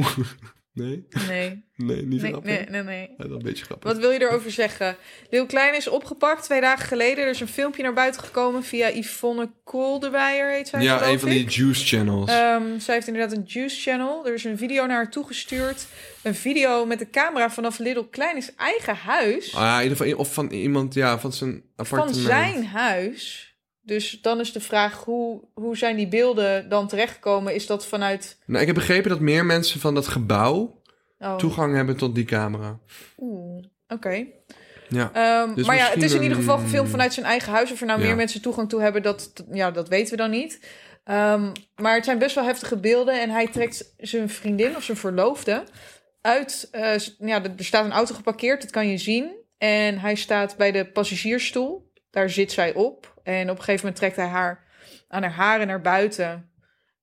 Speaker 2: Nee?
Speaker 1: Nee,
Speaker 2: Nee, niet
Speaker 1: nee,
Speaker 2: grappig.
Speaker 1: nee, nee. nee.
Speaker 2: Ja, dat is een beetje grappig.
Speaker 1: Wat wil je erover zeggen? Leeuw Klein is opgepakt twee dagen geleden. Er is een filmpje naar buiten gekomen via Yvonne Koldewijer, heet zij
Speaker 2: Ja, een van die juice channels.
Speaker 1: Ehm, zij heeft inderdaad een Juice Channel. Er is een video naar haar toegestuurd. Een video met de camera vanaf Little Klein's eigen huis.
Speaker 2: Ah, ja, in ieder geval, of van iemand, ja, van zijn
Speaker 1: van
Speaker 2: appartement.
Speaker 1: zijn huis. Dus dan is de vraag, hoe, hoe zijn die beelden dan terechtgekomen? Is dat vanuit...
Speaker 2: Nou, ik heb begrepen dat meer mensen van dat gebouw
Speaker 1: Oh,
Speaker 2: toegang hebben tot die camera.
Speaker 1: oeh, oké.
Speaker 2: Ja.
Speaker 1: Ehm,
Speaker 2: Dus
Speaker 1: maar ja, het is in ieder geval gefilmd vanuit zijn eigen huis. Of er nou
Speaker 2: Ja.
Speaker 1: meer mensen toegang toe hebben, dat, ja, dat weten we dan niet. Ehm, maar het zijn best wel heftige beelden. En hij trekt zijn vriendin of zijn verloofde uit. eh, ja, er staat een auto geparkeerd, dat kan je zien. En hij staat bij de passagiersstoel. Daar zit zij op. En op een gegeven moment trekt hij haar aan haar haren naar buiten.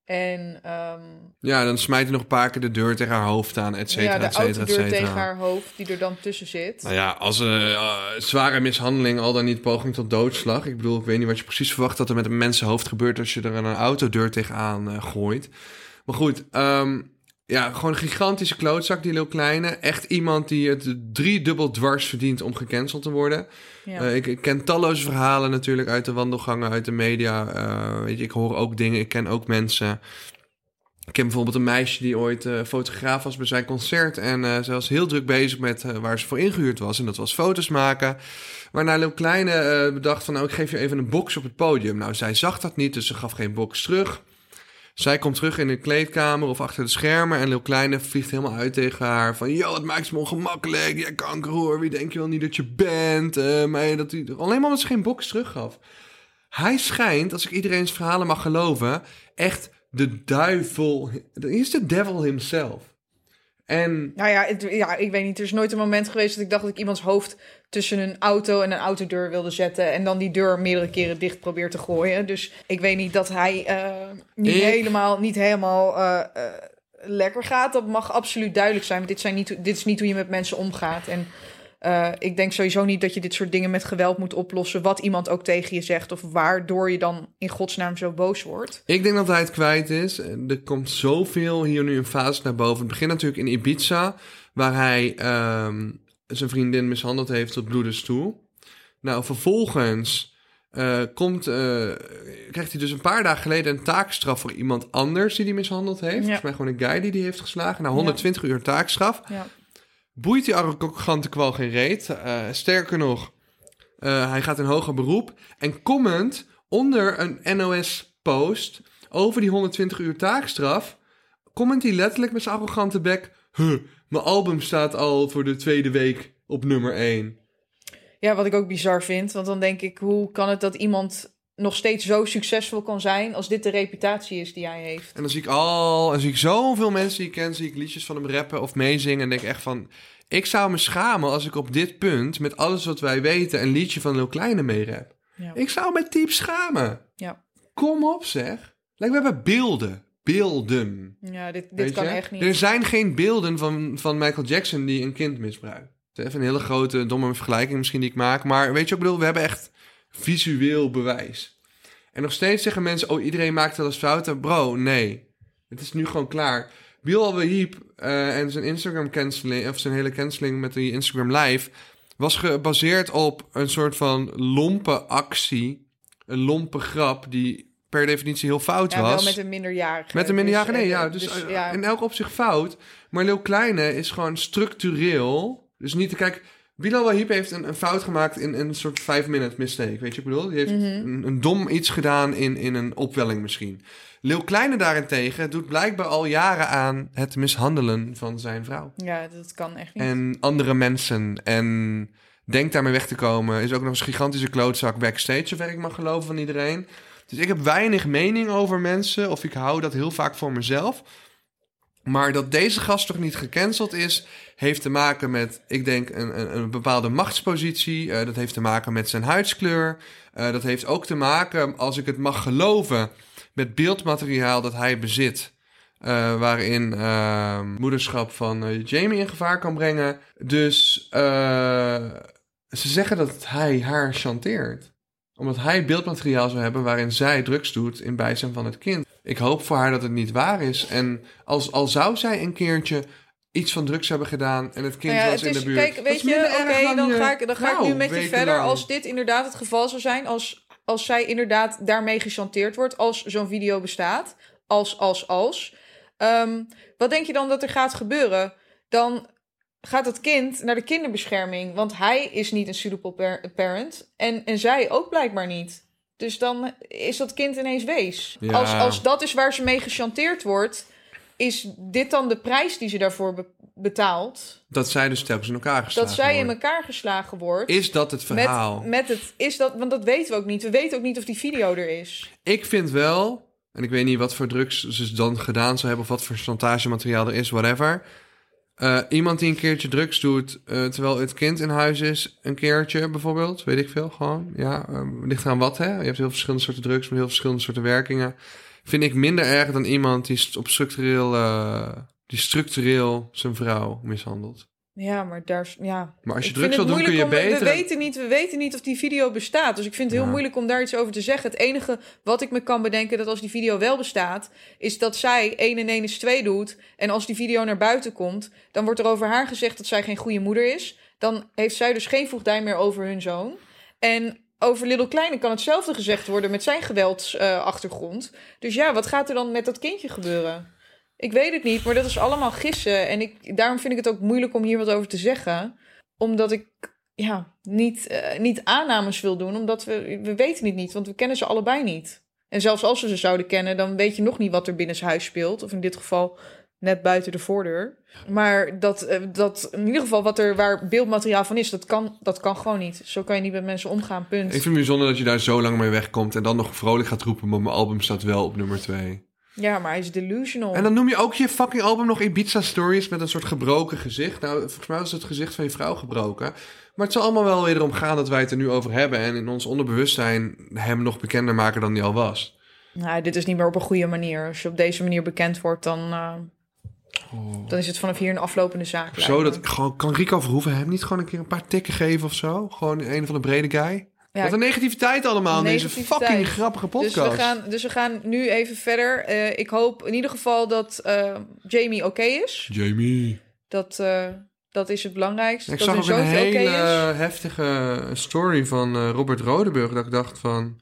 Speaker 1: En ehm,
Speaker 2: Ja, dan smijt hij nog een paar keer de deur tegen haar hoofd aan, et cetera,
Speaker 1: ja, de
Speaker 2: et cetera, et
Speaker 1: autodeur
Speaker 2: cetera.
Speaker 1: tegen haar hoofd, die er dan tussen zit.
Speaker 2: Nou ja, als een eh, zware mishandeling, al dan niet poging tot doodslag. Ik bedoel, ik weet niet wat je precies verwacht dat er met een mensenhoofd gebeurt als je er een autodeur tegenaan eh, gooit. Maar goed, ehm, ja, gewoon een gigantische klootzak, die Lil Kleine. Echt iemand die het driedubbel dwars verdient om gecanceld te worden.
Speaker 1: Ja.
Speaker 2: Eh, ik, ik ken talloze verhalen natuurlijk uit de wandelgangen, uit de media. Eh, weet je, ik hoor ook dingen, ik ken ook mensen. Ik ken bijvoorbeeld een meisje die ooit eh, fotograaf was bij zijn concert. En ze was heel druk bezig met waar ze voor ingehuurd was. En dat was foto's maken. Waarna Lil Kleine bedacht van... nou, ik geef je even een box op het podium. Nou, zij zag dat niet, dus ze gaf geen box terug. Zij komt terug in de kleedkamer of achter de schermen... en Lil Kleine vliegt helemaal uit tegen haar van... yo, het maakt me ongemakkelijk, jij kankerhoer, wie denk je wel niet dat je bent? Eh, maar dat hij, alleen maar omdat ze geen box teruggaf. Hij schijnt, als ik iedereen's verhalen mag geloven... echt de duivel... Hij is de devil himself. En
Speaker 1: Nou ja, ja, ik weet niet. Er is nooit een moment geweest dat ik dacht dat ik iemands hoofd tussen een auto en een autodeur wilde zetten. En dan die deur meerdere keren dicht probeert te gooien. Dus ik weet niet dat hij eh, niet,
Speaker 2: Ik-
Speaker 1: helemaal, niet helemaal eh, eh, lekker gaat. Dat mag absoluut duidelijk zijn. Want dit, zijn niet, dit is niet hoe je met mensen omgaat. En ik denk sowieso niet dat je dit soort dingen met geweld moet oplossen. Wat iemand ook tegen je zegt. Of waardoor je dan in godsnaam zo boos wordt.
Speaker 2: Ik denk dat hij het kwijt is. Er komt zoveel hier nu in fase naar boven. Het begint natuurlijk in Ibiza, waar hij ehm, zijn vriendin mishandeld heeft tot bloedens toe. Nou, vervolgens eh, komt, eh, krijgt hij dus een paar dagen geleden een taakstraf voor iemand anders die die mishandeld heeft. Volgens mij gewoon een guy die die heeft geslagen. Nou, 120 uur taakstraf.
Speaker 1: Ja.
Speaker 2: Boeit die arrogante kwal geen reet. Eh, sterker nog, hij gaat in hoger beroep. En comment onder een NOS-post over die 120 uur taakstraf... comment hij letterlijk met zijn arrogante bek... Huh, mijn album staat al voor de tweede week op nummer 1.
Speaker 1: Ja, wat ik ook bizar vind. Want dan denk ik, hoe kan het dat iemand nog steeds zo succesvol kan zijn als dit de reputatie is die hij heeft?
Speaker 2: En dan zie ik al, en zie ik zoveel mensen die ik ken, zie ik liedjes van hem rappen of meezingen. En denk echt van, ik zou me schamen als ik op dit punt, met alles wat wij weten, een liedje van Lil Kleine meerap.
Speaker 1: Ja.
Speaker 2: Ik zou me diep schamen.
Speaker 1: Ja.
Speaker 2: Kom op zeg. Like, we hebben beelden. Beelden.
Speaker 1: Ja, dit, dit kan
Speaker 2: je?
Speaker 1: echt niet.
Speaker 2: Er zijn geen beelden van, van Michael Jackson die een kind misbruikt. Even een hele grote, domme vergelijking misschien die ik maak. Maar weet je wat ik bedoel? We hebben echt visueel bewijs. En nog steeds zeggen mensen, oh, iedereen maakt wel eens fouten. Bro, nee. Het is nu gewoon klaar. Bilal Wahib eh en zijn Instagram canceling, of zijn hele canceling met die Instagram live, was gebaseerd op een soort van lompe actie. Een lompe grap die per definitie heel fout
Speaker 1: ja,
Speaker 2: was.
Speaker 1: wel met een minderjarige.
Speaker 2: Met een minderjarige,
Speaker 1: Dus,
Speaker 2: nee,
Speaker 1: eh,
Speaker 2: ja. Dus, eh,
Speaker 1: ja.
Speaker 2: in elk opzicht fout. Maar Lil Kleine is gewoon structureel. Dus niet te kijken. Bilal Wahib heeft een, een fout gemaakt in, in een soort 5-minute mistake. Weet je wat ik bedoel? Die heeft
Speaker 1: Mhm.
Speaker 2: een, een dom iets gedaan in, in een opwelling misschien. Lil Kleine daarentegen doet blijkbaar al jaren aan het mishandelen van zijn vrouw.
Speaker 1: ja, dat kan echt niet.
Speaker 2: En andere mensen. En denkt daarmee weg te komen. Is ook nog eens een gigantische klootzak backstage, zover ik mag geloven van iedereen. Dus ik heb weinig mening over mensen. Of ik hou dat heel vaak voor mezelf. Maar dat deze gast toch niet gecanceld is, heeft te maken met, ik denk, een, een, een bepaalde machtspositie. Eh, dat heeft te maken met zijn huidskleur. Eh, dat heeft ook te maken, als ik het mag geloven, met beeldmateriaal dat hij bezit. eh, waarin moederschap van Jamie in gevaar kan brengen. Dus ze zeggen dat hij haar chanteert omdat hij beeldmateriaal zou hebben waarin zij drugs doet in bijzijn van het kind. Ik hoop voor haar dat het niet waar is. En als, al zou zij een keertje iets van drugs hebben gedaan en het kind
Speaker 1: Nou ja,
Speaker 2: was
Speaker 1: het
Speaker 2: in de buurt.
Speaker 1: Kijk, weet je, oké,
Speaker 2: dan
Speaker 1: ga ik, dan ga ik
Speaker 2: vrouw
Speaker 1: nu met je verder. Als dit inderdaad het geval zou zijn, als, als zij inderdaad daarmee gechanteerd wordt, als zo'n video bestaat, als, als, als. Ehm, wat denk je dan dat er gaat gebeuren? Dan gaat het kind naar de kinderbescherming, want hij is niet een suitable par- parent en, en zij ook blijkbaar niet. Dus dan is dat kind ineens wees.
Speaker 2: Ja.
Speaker 1: Als, als dat is waar ze mee gechanteerd wordt, is dit dan de prijs die ze daarvoor be- betaalt?
Speaker 2: Dat zij dus telkens in elkaar geslagen
Speaker 1: Dat zij in elkaar geslagen wordt.
Speaker 2: Is dat het verhaal?
Speaker 1: Met, met het, is dat, want dat weten we ook niet. We weten ook niet of die video er is.
Speaker 2: Ik vind wel, en ik weet niet wat voor drugs ze dan gedaan zou hebben... of wat voor chantagemateriaal er is, whatever... Eh, iemand die een keertje drugs doet eh, terwijl het kind in huis is, een keertje bijvoorbeeld, weet ik veel, gewoon. Ja, eh, ligt aan wat, hè? Je hebt heel verschillende soorten drugs met heel verschillende soorten werkingen. Vind ik minder erg dan iemand die op structureel, eh, die structureel zijn vrouw mishandelt.
Speaker 1: Ja, maar daar ja.
Speaker 2: Maar als je drugs
Speaker 1: vind
Speaker 2: wil doen, kun je
Speaker 1: om-
Speaker 2: beter.
Speaker 1: We weten, niet, we weten niet of die video bestaat. Dus ik vind het heel
Speaker 2: Ja.
Speaker 1: moeilijk om daar iets over te zeggen. Het enige wat ik me kan bedenken dat als die video wel bestaat, is dat zij 1 en 1 is 2 doet. En als die video naar buiten komt, dan wordt er over haar gezegd dat zij geen goede moeder is. Dan heeft zij dus geen voogdij meer over hun zoon. En over Little Kleine kan hetzelfde gezegd worden met zijn geweldsachtergrond. dus ja, wat gaat er dan met dat kindje gebeuren? Ik weet het niet, maar dat is allemaal gissen. En ik, daarom vind ik het ook moeilijk om hier wat over te zeggen. Omdat ik ja, niet, eh, niet aannames wil doen, omdat we, we weten het niet, want we kennen ze allebei niet. En zelfs als we ze zouden kennen, dan weet je nog niet wat er binnen zijn huis speelt. Of in dit geval net buiten de voordeur. Maar dat, eh, dat in ieder geval wat er, waar beeldmateriaal van is, dat kan, dat kan gewoon niet. Zo kan je niet met mensen omgaan, punt.
Speaker 2: Ik vind het bijzonder dat je daar zo lang mee wegkomt en dan nog vrolijk gaat roepen, maar mijn album staat wel op nummer 2.
Speaker 1: Ja, maar hij is delusional.
Speaker 2: En dan noem je ook je fucking album nog Ibiza Stories met een soort gebroken gezicht. Nou, volgens mij was het gezicht van je vrouw gebroken. Maar het zal allemaal wel weer erom gaan dat wij het er nu over hebben. En in ons onderbewustzijn hem nog bekender maken dan hij al was.
Speaker 1: Nou, dit is niet meer op een goede manier. Als je op deze manier bekend wordt, dan, eh, dan is het vanaf hier een aflopende zaak.
Speaker 2: Zo, dat, gewoon, kan Rico Verhoeven hem niet gewoon een keer een paar tikken geven of zo? Gewoon een van de brede guy?
Speaker 1: Ja,
Speaker 2: Wat een negativiteit allemaal in deze fucking grappige podcast.
Speaker 1: Dus we, gaan, dus we gaan nu even verder. Eh, ik hoop in ieder geval dat eh, Jamie oké is.
Speaker 2: Jamie.
Speaker 1: Dat, eh, dat is het belangrijkste.
Speaker 2: Ik
Speaker 1: dat
Speaker 2: zag ook een hele
Speaker 1: is.
Speaker 2: heftige story van eh, Robert Rodeburg. Dat ik dacht van...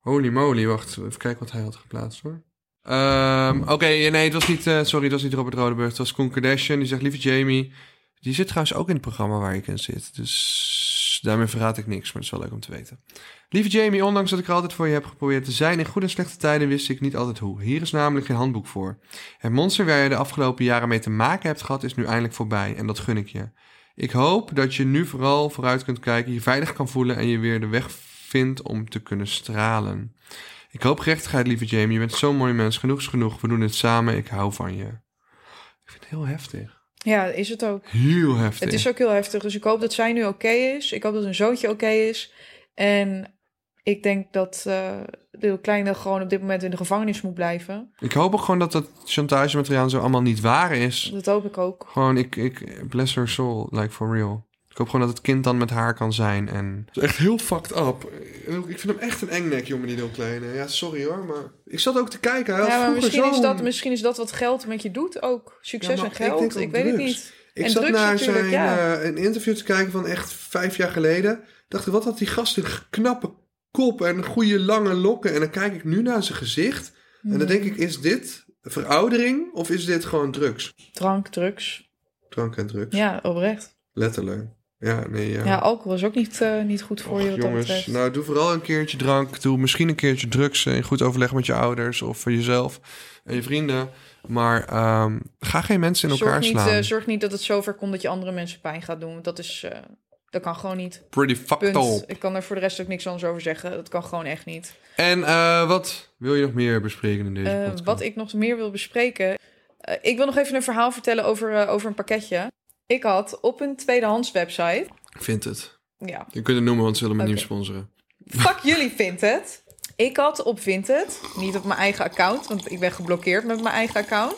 Speaker 2: Holy moly, wacht. Even kijken wat hij had geplaatst hoor. Ehm, Oké, nee, het was niet... eh, sorry, het was niet Robert Rodeburg. Het was Koen Kardashian. Die zegt, lieve Jamie... Die zit trouwens ook in het programma waar ik in zit. Dus daarmee verraad ik niks. Maar het is wel leuk om te weten. Lieve Jamie, ondanks dat ik er altijd voor je heb geprobeerd te zijn... in goede en slechte tijden wist ik niet altijd hoe. Hier is namelijk geen handboek voor. Het monster waar je de afgelopen jaren mee te maken hebt gehad... is nu eindelijk voorbij. En dat gun ik je. Ik hoop dat je nu vooral vooruit kunt kijken, je veilig kan voelen en je weer de weg vindt om te kunnen stralen. Ik hoop gerechtigheid, lieve Jamie. Je bent zo'n mooi mens. Genoeg is genoeg. We doen het samen. Ik hou van je. Ik vind het heel heftig.
Speaker 1: Ja, is het ook.
Speaker 2: Heel heftig.
Speaker 1: Het is ook heel heftig. Dus ik hoop dat zij nu oké is. Ik hoop dat hun zoontje oké is. En ik denk dat eh de kleine gewoon op dit moment in de gevangenis moet blijven.
Speaker 2: Ik hoop ook gewoon dat dat chantagemateriaal zo allemaal niet waar is.
Speaker 1: Dat hoop ik ook.
Speaker 2: Gewoon, ik, ik bless her soul, like for real. Ik hoop gewoon dat het kind dan met haar kan zijn en... Het is echt heel fucked up. Ik vind hem echt een engnek, jongen, die heel kleine. Ja, sorry hoor, maar... Ik zat ook te kijken. Hij
Speaker 1: Ja, maar misschien is, dat, misschien is dat wat geld met je doet ook. Succes
Speaker 2: Ja,
Speaker 1: en
Speaker 2: ik
Speaker 1: geld.
Speaker 2: denk
Speaker 1: Ik, weet het niet.
Speaker 2: Ik
Speaker 1: En
Speaker 2: zat
Speaker 1: drugs
Speaker 2: naar zijn
Speaker 1: ja.
Speaker 2: eh, een interview te kijken van echt vijf jaar geleden. Dacht ik, wat had die gast een knappe kop en goede lange lokken. En dan kijk ik nu naar zijn gezicht. En dan denk ik, is dit veroudering of is dit gewoon drugs?
Speaker 1: Drank, drugs.
Speaker 2: Drank en drugs.
Speaker 1: Ja, oprecht.
Speaker 2: Letterlijk. Ja, nee, ja.
Speaker 1: Ja, alcohol is ook niet, eh, niet goed voor
Speaker 2: Och,
Speaker 1: je wat dat
Speaker 2: jongens, nou doe vooral een keertje drank. Doe misschien een keertje drugs in goed overleg met je ouders of voor jezelf en je vrienden. Maar ehm, ga geen mensen in elkaar
Speaker 1: zorg, niet,
Speaker 2: slaan.
Speaker 1: eh, zorg niet dat het zover komt dat je andere mensen pijn gaat doen. Dat, is, eh, dat kan gewoon niet.
Speaker 2: Pretty fucked up.
Speaker 1: Ik kan er voor de rest ook niks anders over zeggen. Dat kan gewoon echt niet.
Speaker 2: En eh, wat wil je nog meer bespreken in deze
Speaker 1: Eh,
Speaker 2: podcast?
Speaker 1: wat ik nog meer wil bespreken. eh, ik wil nog even een verhaal vertellen over, eh, over een pakketje. Ik had op een tweedehands website.
Speaker 2: Vind het.
Speaker 1: Ja,
Speaker 2: Je kunt het noemen, want ze willen me niet sponsoren.
Speaker 1: fuck jullie Vinted. Ik had op Vinted, niet op mijn eigen account, want ik ben geblokkeerd met mijn eigen account,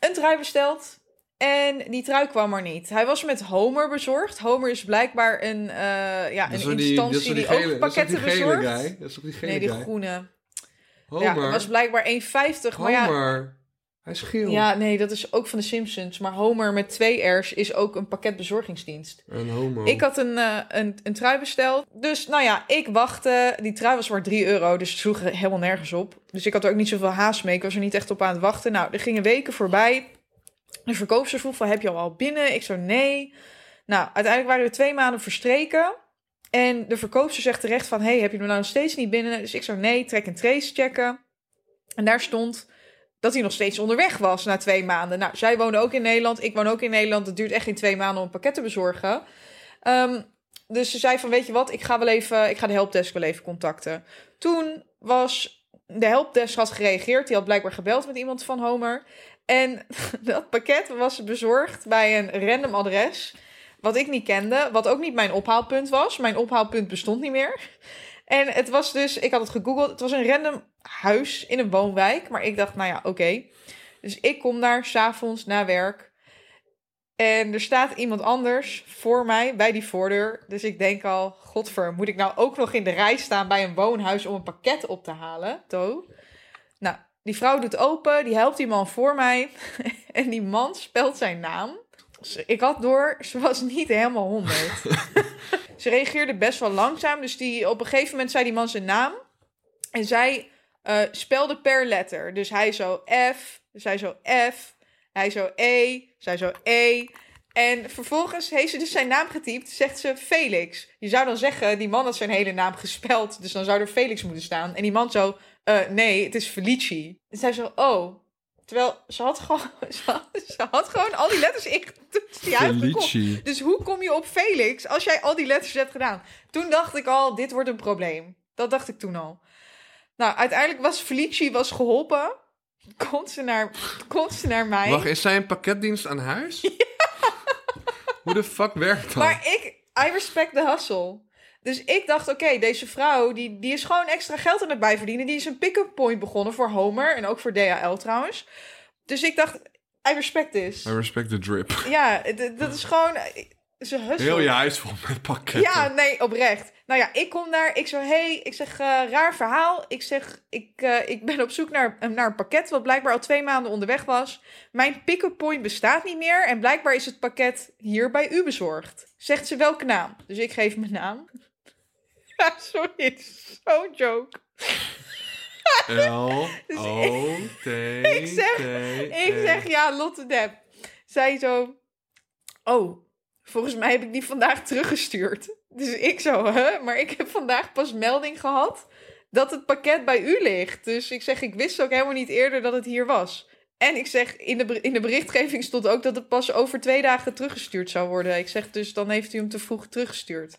Speaker 1: een trui besteld. En die trui kwam er niet. Hij was met Homer bezorgd. Homer is blijkbaar een, eh, ja, een instantie die, ook pakketten bezorgt.
Speaker 2: Dat is die gele
Speaker 1: Nee, die
Speaker 2: guy?
Speaker 1: groene.
Speaker 2: Homer.
Speaker 1: Ja, het was blijkbaar 1,50. Maar ja.
Speaker 2: Hij is geel.
Speaker 1: ja, nee, dat is ook van de Simpsons. Maar Homer met twee R's is ook een pakketbezorgingsdienst.
Speaker 2: Een homo.
Speaker 1: Ik had een, eh, een, een trui besteld. Dus nou ja, ik wachtte. Die trui was maar 3 euro, dus het sloeg helemaal nergens op. Dus ik had er ook niet zoveel haast mee. Ik was er niet echt op aan het wachten. Nou, er gingen weken voorbij. De verkoopster vroeg van, heb je al al binnen? Ik zo, nee. Nou, uiteindelijk waren er twee maanden verstreken. En de verkoopster zegt terecht van... hey, heb je hem nou nog steeds niet binnen? Dus ik zo, nee, trek en trace checken. En daar stond dat hij nog steeds onderweg was na twee maanden. Nou, zij woonde ook in Nederland, ik woon ook in Nederland. Het duurt echt geen twee maanden om een pakket te bezorgen. Ehm, dus ze zei van, weet je wat, ik ga wel even, ik ga de helpdesk wel even contacten. Toen was de helpdesk had gereageerd, die had blijkbaar gebeld met iemand van Homer. En dat pakket was bezorgd bij een random adres, wat ik niet kende, wat ook niet mijn ophaalpunt was. Mijn ophaalpunt bestond niet meer. En het was dus, ik had het gegoogeld, het was een random huis in een woonwijk. Maar ik dacht, nou ja, oké. Dus ik kom daar s'avonds na werk. En er staat iemand anders voor mij bij die voordeur. Dus ik denk al, godver, moet ik nou ook nog in de rij staan bij een woonhuis om een pakket op te halen? To. Nou, die vrouw doet open, die helpt die man voor mij. en die man spelt zijn naam. Dus ik had door, ze was niet helemaal honderd. ze reageerde best wel langzaam. Dus die, op een gegeven moment zei die man zijn naam. En zij uh, spelde per letter. Dus hij zo F, zij zo F, hij zo E, zij zo E. En vervolgens heeft ze dus zijn naam getypt, zegt ze Felix. Je zou dan zeggen, die man had zijn hele naam gespeld, dus dan zou er Felix moeten staan. En die man zo, uh, nee, het is Felici. En zij zo, oh. Terwijl ze had gewoon, ze had, ze had gewoon al die letters ingetoetst die
Speaker 2: Felici.
Speaker 1: Dus hoe kom je op Felix als jij al die letters hebt gedaan? Toen dacht ik al, dit wordt een probleem. Dat dacht ik toen al. Nou, uiteindelijk was Felici was geholpen. Komt ze naar, komt ze naar mij.
Speaker 2: Wacht, is zij een pakketdienst aan huis? Hoe de fuck werkt dat?
Speaker 1: Maar ik, I respect the hustle. Dus ik dacht, oké, deze vrouw, die, die is gewoon extra geld aan het bijverdienen. Die is een pick-up point begonnen voor Homer en ook voor DHL trouwens. Dus ik dacht, I respect this.
Speaker 2: I respect the drip.
Speaker 1: Ja, dat is gewoon... Ze.
Speaker 2: Heel je huis vol met pakketten.
Speaker 1: Ja, nee, oprecht. Nou ja, ik kom daar. Ik zo, hey, ik zeg, eh, raar verhaal. Ik zeg, ik, eh, ik ben op zoek naar, eh, naar een pakket wat blijkbaar al twee maanden onderweg was. Mijn pick-up point bestaat niet meer en blijkbaar is het pakket hier bij u bezorgd. Zegt ze welke naam? Dus ik geef mijn naam. Ja, sorry, zo'n joke.
Speaker 2: L,
Speaker 1: Dus
Speaker 2: O, T,
Speaker 1: ik zeg- Ik zeg, ja, Lotte Depp. Zij zo, oh, volgens mij heb ik die vandaag teruggestuurd. Dus ik zo, hè? Maar ik heb vandaag pas melding gehad dat het pakket bij u ligt. Dus ik zeg, ik wist ook helemaal niet eerder dat het hier was. En ik zeg, in de, in de berichtgeving stond ook dat het pas over twee dagen teruggestuurd zou worden. Ik zeg, dus dan heeft u hem te vroeg teruggestuurd.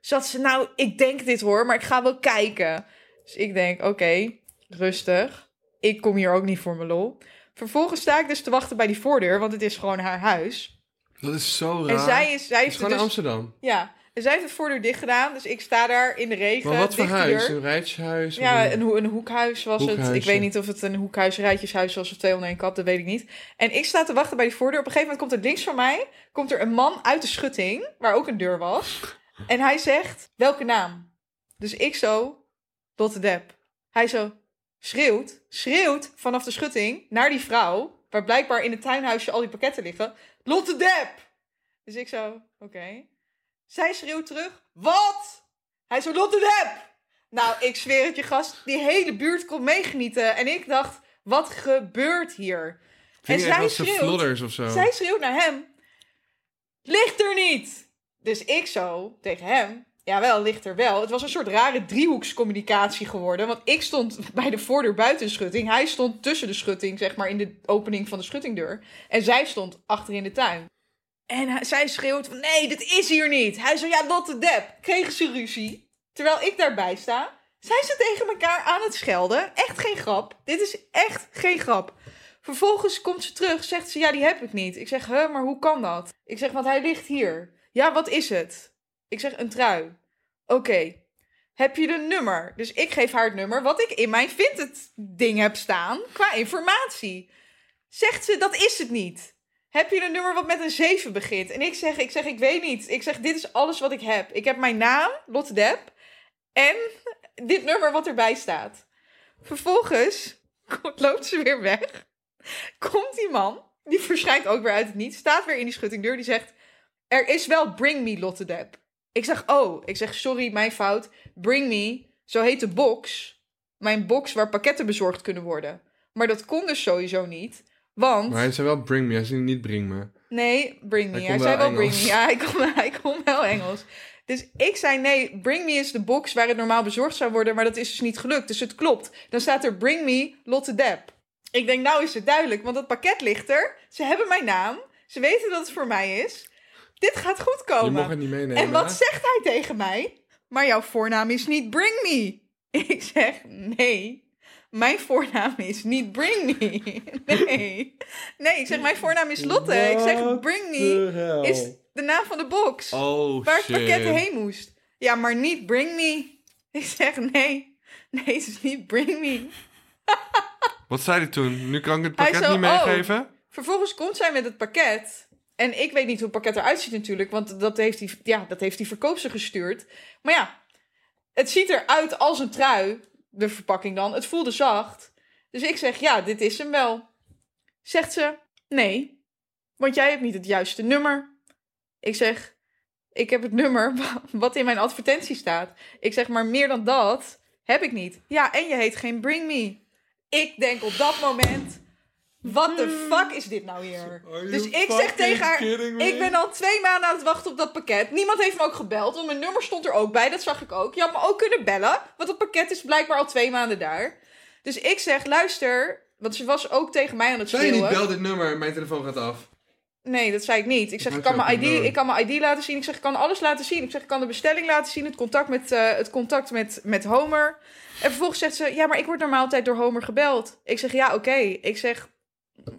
Speaker 1: Zat ze, nou, ik denk dit hoor, maar ik ga wel kijken. Dus ik denk, oké, rustig. Ik kom hier ook niet voor mijn lol. Vervolgens sta ik dus te wachten bij die voordeur, want het is gewoon haar huis.
Speaker 2: Dat is zo raar.
Speaker 1: En zij is, zij
Speaker 2: Het is gewoon
Speaker 1: dus,
Speaker 2: in Amsterdam.
Speaker 1: ja, en zij heeft de voordeur dicht gedaan, dus ik sta daar in de regen.
Speaker 2: Maar wat voor huis?
Speaker 1: deur.
Speaker 2: Een rijtjeshuis?
Speaker 1: Ja,
Speaker 2: een-
Speaker 1: een, ho- een hoekhuis was het. Ik weet niet of het een hoekhuis, rijtjeshuis was of twee onder één kap, dat weet ik niet. En ik sta te wachten bij die voordeur. Op een gegeven moment komt er links van mij komt er een man uit de schutting, waar ook een deur was. En hij zegt, welke naam? Dus ik zo, Lotte Depp. Hij zo, schreeuwt, schreeuwt vanaf de schutting naar die vrouw, waar blijkbaar in het tuinhuisje al die pakketten liggen. Lotte Depp! Dus ik zo, oké. Zij schreeuwt terug, wat? Hij zo, Lotte Depp! Nou, ik zweer het je gast, die hele buurt kon meegenieten. En ik dacht, wat gebeurt hier? En zij schreeuwt,
Speaker 2: Flodders of zo.
Speaker 1: zij schreeuwt naar hem, ligt er niet! Dus ik zo tegen hem, jawel, ligt er wel. Het was een soort rare driehoekscommunicatie geworden. Want ik stond bij de voordeur buiten de schutting. Hij stond tussen de schutting, zeg maar, in de opening van de schuttingdeur. En zij stond achter in de tuin. En zij schreeuwt van, nee, dit is hier niet. Hij zo, ja, Lotte Depp. Kregen ze ruzie. Terwijl ik daarbij sta. Zijn ze tegen elkaar aan het schelden? Echt geen grap. Dit is echt geen grap. Vervolgens komt ze terug, zegt ze, ja, die heb ik niet. Ik zeg, huh, maar hoe kan dat? Ik zeg, want hij ligt hier. Ja, wat is het? Ik zeg, een trui. Oké. Heb je de nummer? Dus ik geef haar het nummer wat ik in mijn Vinted ding heb staan qua informatie. Zegt ze, dat is het niet. Heb je een nummer wat met een 7 begint? En ik zeg, ik zeg, ik weet niet. Ik zeg, dit is alles wat ik heb. Ik heb mijn naam, Lotte Depp, en dit nummer wat erbij staat. Vervolgens loopt ze weer weg. Komt die man, die verschijnt ook weer uit het niet, staat weer in die schuttingdeur, die zegt, er is wel Bring Me Lotte Depp. Ik zeg, oh, ik zeg, sorry, mijn fout. Bring Me, zo heet de box. Mijn box waar pakketten bezorgd kunnen worden. Maar dat kon dus sowieso niet, want...
Speaker 2: Maar hij zei wel bring me, hij zei niet bring me.
Speaker 1: Nee, bring me.
Speaker 2: Hij
Speaker 1: zei
Speaker 2: wel
Speaker 1: bring me. Ja, hij kon, hij kon wel Engels. Dus ik zei nee, bring me is de box waar het normaal bezorgd zou worden, maar dat is dus niet gelukt. Dus het klopt. Dan staat er bring me Lotte Depp. Ik denk, nou is het duidelijk, want dat pakket ligt er. Ze hebben mijn naam. Ze weten dat het voor mij is. Dit gaat goed
Speaker 2: Je
Speaker 1: komen.
Speaker 2: mag het niet meenemen.
Speaker 1: En wat
Speaker 2: hè?
Speaker 1: zegt hij tegen mij? Maar jouw voornaam is niet Bring Me. Ik zeg, nee. Mijn voornaam is niet Bring Me. Nee. Nee, ik zeg, mijn voornaam is Lotte. Ik zeg, Bring Me is de naam van de box.
Speaker 2: Oh,
Speaker 1: waar het pakket heen moest. Ja, maar niet Bring Me. Ik zeg, nee. Nee, het is niet Bring Me.
Speaker 2: Wat zei hij toen? Nu kan ik het pakket
Speaker 1: zo,
Speaker 2: niet
Speaker 1: oh.
Speaker 2: meegeven?
Speaker 1: Vervolgens komt zij met het pakket. En ik weet niet hoe het pakket eruit ziet natuurlijk. Want dat heeft die, ja, dat heeft die verkoopster gestuurd. Maar ja, het ziet eruit als een trui. De verpakking dan. Het voelde zacht. Dus ik zeg, ja, dit is hem wel. Zegt ze, nee. Want jij hebt niet het juiste nummer. Ik zeg, ik heb het nummer wa- wat in mijn advertentie staat. Ik zeg, maar meer dan dat heb ik niet. Ja, en je heet geen Bring Me. Ik denk op dat moment... Wat de fuck is dit nou hier? Dus ik zeg tegen haar? Ik ben al twee maanden aan het wachten op dat pakket. Niemand heeft me ook gebeld, want mijn nummer stond er ook bij. Dat zag ik ook. Je had me ook kunnen bellen, want het pakket is blijkbaar al twee maanden daar. Dus ik zeg: Luister, want ze was ook tegen mij aan het
Speaker 2: Zei je niet,
Speaker 1: schreeuwen.
Speaker 2: bel dit nummer, mijn telefoon gaat af.
Speaker 1: Nee, dat zei ik niet. Ik zeg: ik kan, mijn ID, ik kan mijn ID laten zien. Ik zeg: Ik kan alles laten zien. Ik zeg: Ik kan de bestelling laten zien, het contact met, eh, het contact met, met Homer. En vervolgens zegt ze: Ja, maar ik word normaal altijd door Homer gebeld. Ik zeg: Ja, oké. Ik zeg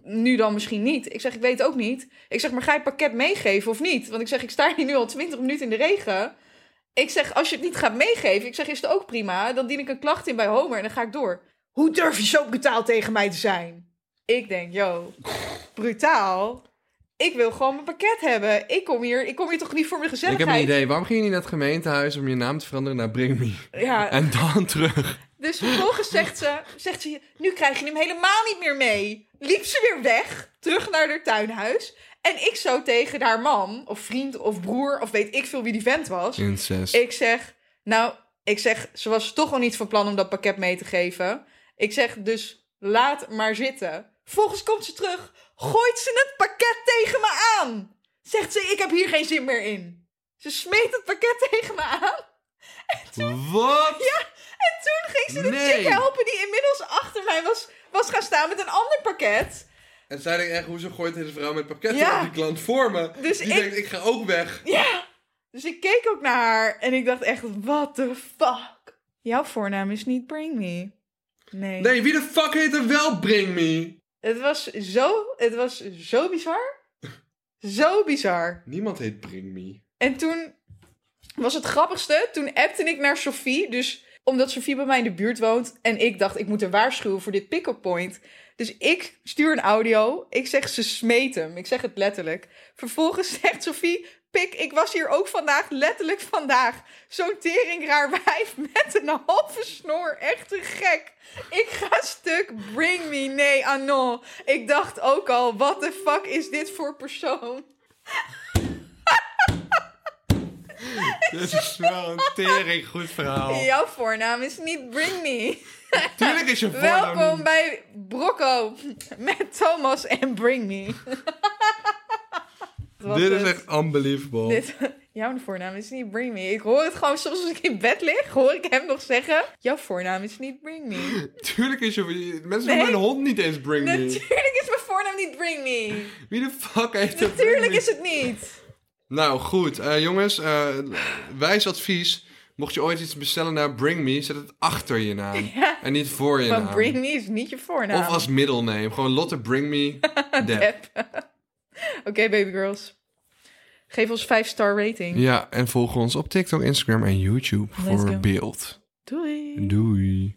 Speaker 1: nu dan misschien niet. Ik zeg, ik weet ook niet. Ik zeg, maar ga je het pakket meegeven of niet? Want ik zeg, ik sta hier nu al 20 minuten in de regen. Ik zeg, als je het niet gaat meegeven, ik zeg, is het ook prima. Dan dien ik een klacht in bij Homer en dan ga ik door. Hoe durf je zo brutaal tegen mij te zijn? Ik denk, yo, brutaal? Ik wil gewoon mijn pakket hebben. Ik kom hier, ik kom hier toch niet voor mijn
Speaker 2: Ik heb
Speaker 1: gezelligheid?
Speaker 2: een idee. Waarom ging je niet naar het gemeentehuis om je naam te veranderen naar Bring Me?
Speaker 1: Ja,
Speaker 2: En dan terug.
Speaker 1: Dus vervolgens zegt ze, zegt ze, nu krijg je hem helemaal niet meer mee. Liep ze weer weg, terug naar haar tuinhuis. En ik zo tegen haar man, of vriend, of broer, of weet ik veel wie die vent was.
Speaker 2: Incest.
Speaker 1: Ik zeg, nou, ik zeg, ze was toch al niet van plan om dat pakket mee te geven. Ik zeg, dus laat maar zitten. Vervolgens komt ze terug, gooit ze het pakket tegen me aan. Zegt ze, ik heb hier geen zin meer in. Ze smeet het pakket tegen me aan.
Speaker 2: Wat?
Speaker 1: Ja, en toen ging ze de
Speaker 2: Nee.
Speaker 1: chick helpen die inmiddels achter mij was, was gaan staan met een ander pakket.
Speaker 2: En zij denkt echt, hoezo gooit deze vrouw met pakketten
Speaker 1: Ja.
Speaker 2: op die klant voor me?
Speaker 1: Dus
Speaker 2: die
Speaker 1: ik-
Speaker 2: denkt, ik ga ook weg.
Speaker 1: Ja. Dus ik keek ook naar haar en ik dacht echt, what the fuck? Jouw voornaam is niet Bring Me. Nee.
Speaker 2: Nee, wie de fuck heet er wel Bring Me?
Speaker 1: Het was zo, het was zo bizar. Zo bizar.
Speaker 2: Niemand heet Bring Me.
Speaker 1: En toen was het grappigste, toen appte ik naar Sophie. Dus omdat Sophie bij mij in de buurt woont. En ik dacht, ik moet haar waarschuwen voor dit pick-up point. Dus ik stuur een audio. Ik zeg, ze smeet hem. Ik zeg het letterlijk. Vervolgens zegt Sophie, pik, ik was hier ook vandaag, letterlijk vandaag. Zo'n teringraar wijf met een halve snor. Echt een gek. Ik ga stuk, bring me. Nee, ah non. Ik dacht ook al, what the fuck is dit voor persoon?
Speaker 2: Dit is wel een tering goed verhaal.
Speaker 1: Jouw voornaam is niet Bring Me.
Speaker 2: Tuurlijk is je voornaam
Speaker 1: Welkom bij Brocco met Thomas en Bring Me. Dat
Speaker 2: Dit is
Speaker 1: het.
Speaker 2: echt unbelievable.
Speaker 1: Dit, jouw voornaam is niet Bring Me. Ik hoor het gewoon soms als ik in bed lig, hoor ik hem nog zeggen: Jouw voornaam is niet Bring Me.
Speaker 2: Tuurlijk is je... Mensen
Speaker 1: Nee.
Speaker 2: noemen mijn hond niet eens Bring Me.
Speaker 1: Natuurlijk is mijn voornaam niet Bring Me.
Speaker 2: Wie de fuck heeft Bring
Speaker 1: Natuurlijk is het niet.
Speaker 2: Nou, goed. Eh, jongens, eh, wijs advies. Mocht je ooit iets bestellen naar Bring Me, zet het achter je naam.
Speaker 1: Ja.
Speaker 2: En niet voor je
Speaker 1: Maar
Speaker 2: naam.
Speaker 1: Bring Me is niet je voornaam.
Speaker 2: Of als middelname. Gewoon Lotte Bring Me. Depp.
Speaker 1: Oké, baby girls. Geef ons 5 star rating.
Speaker 2: Ja, en volg ons op TikTok, Instagram en YouTube
Speaker 1: Let's
Speaker 2: voor
Speaker 1: go.
Speaker 2: beeld.
Speaker 1: Doei.
Speaker 2: Doei.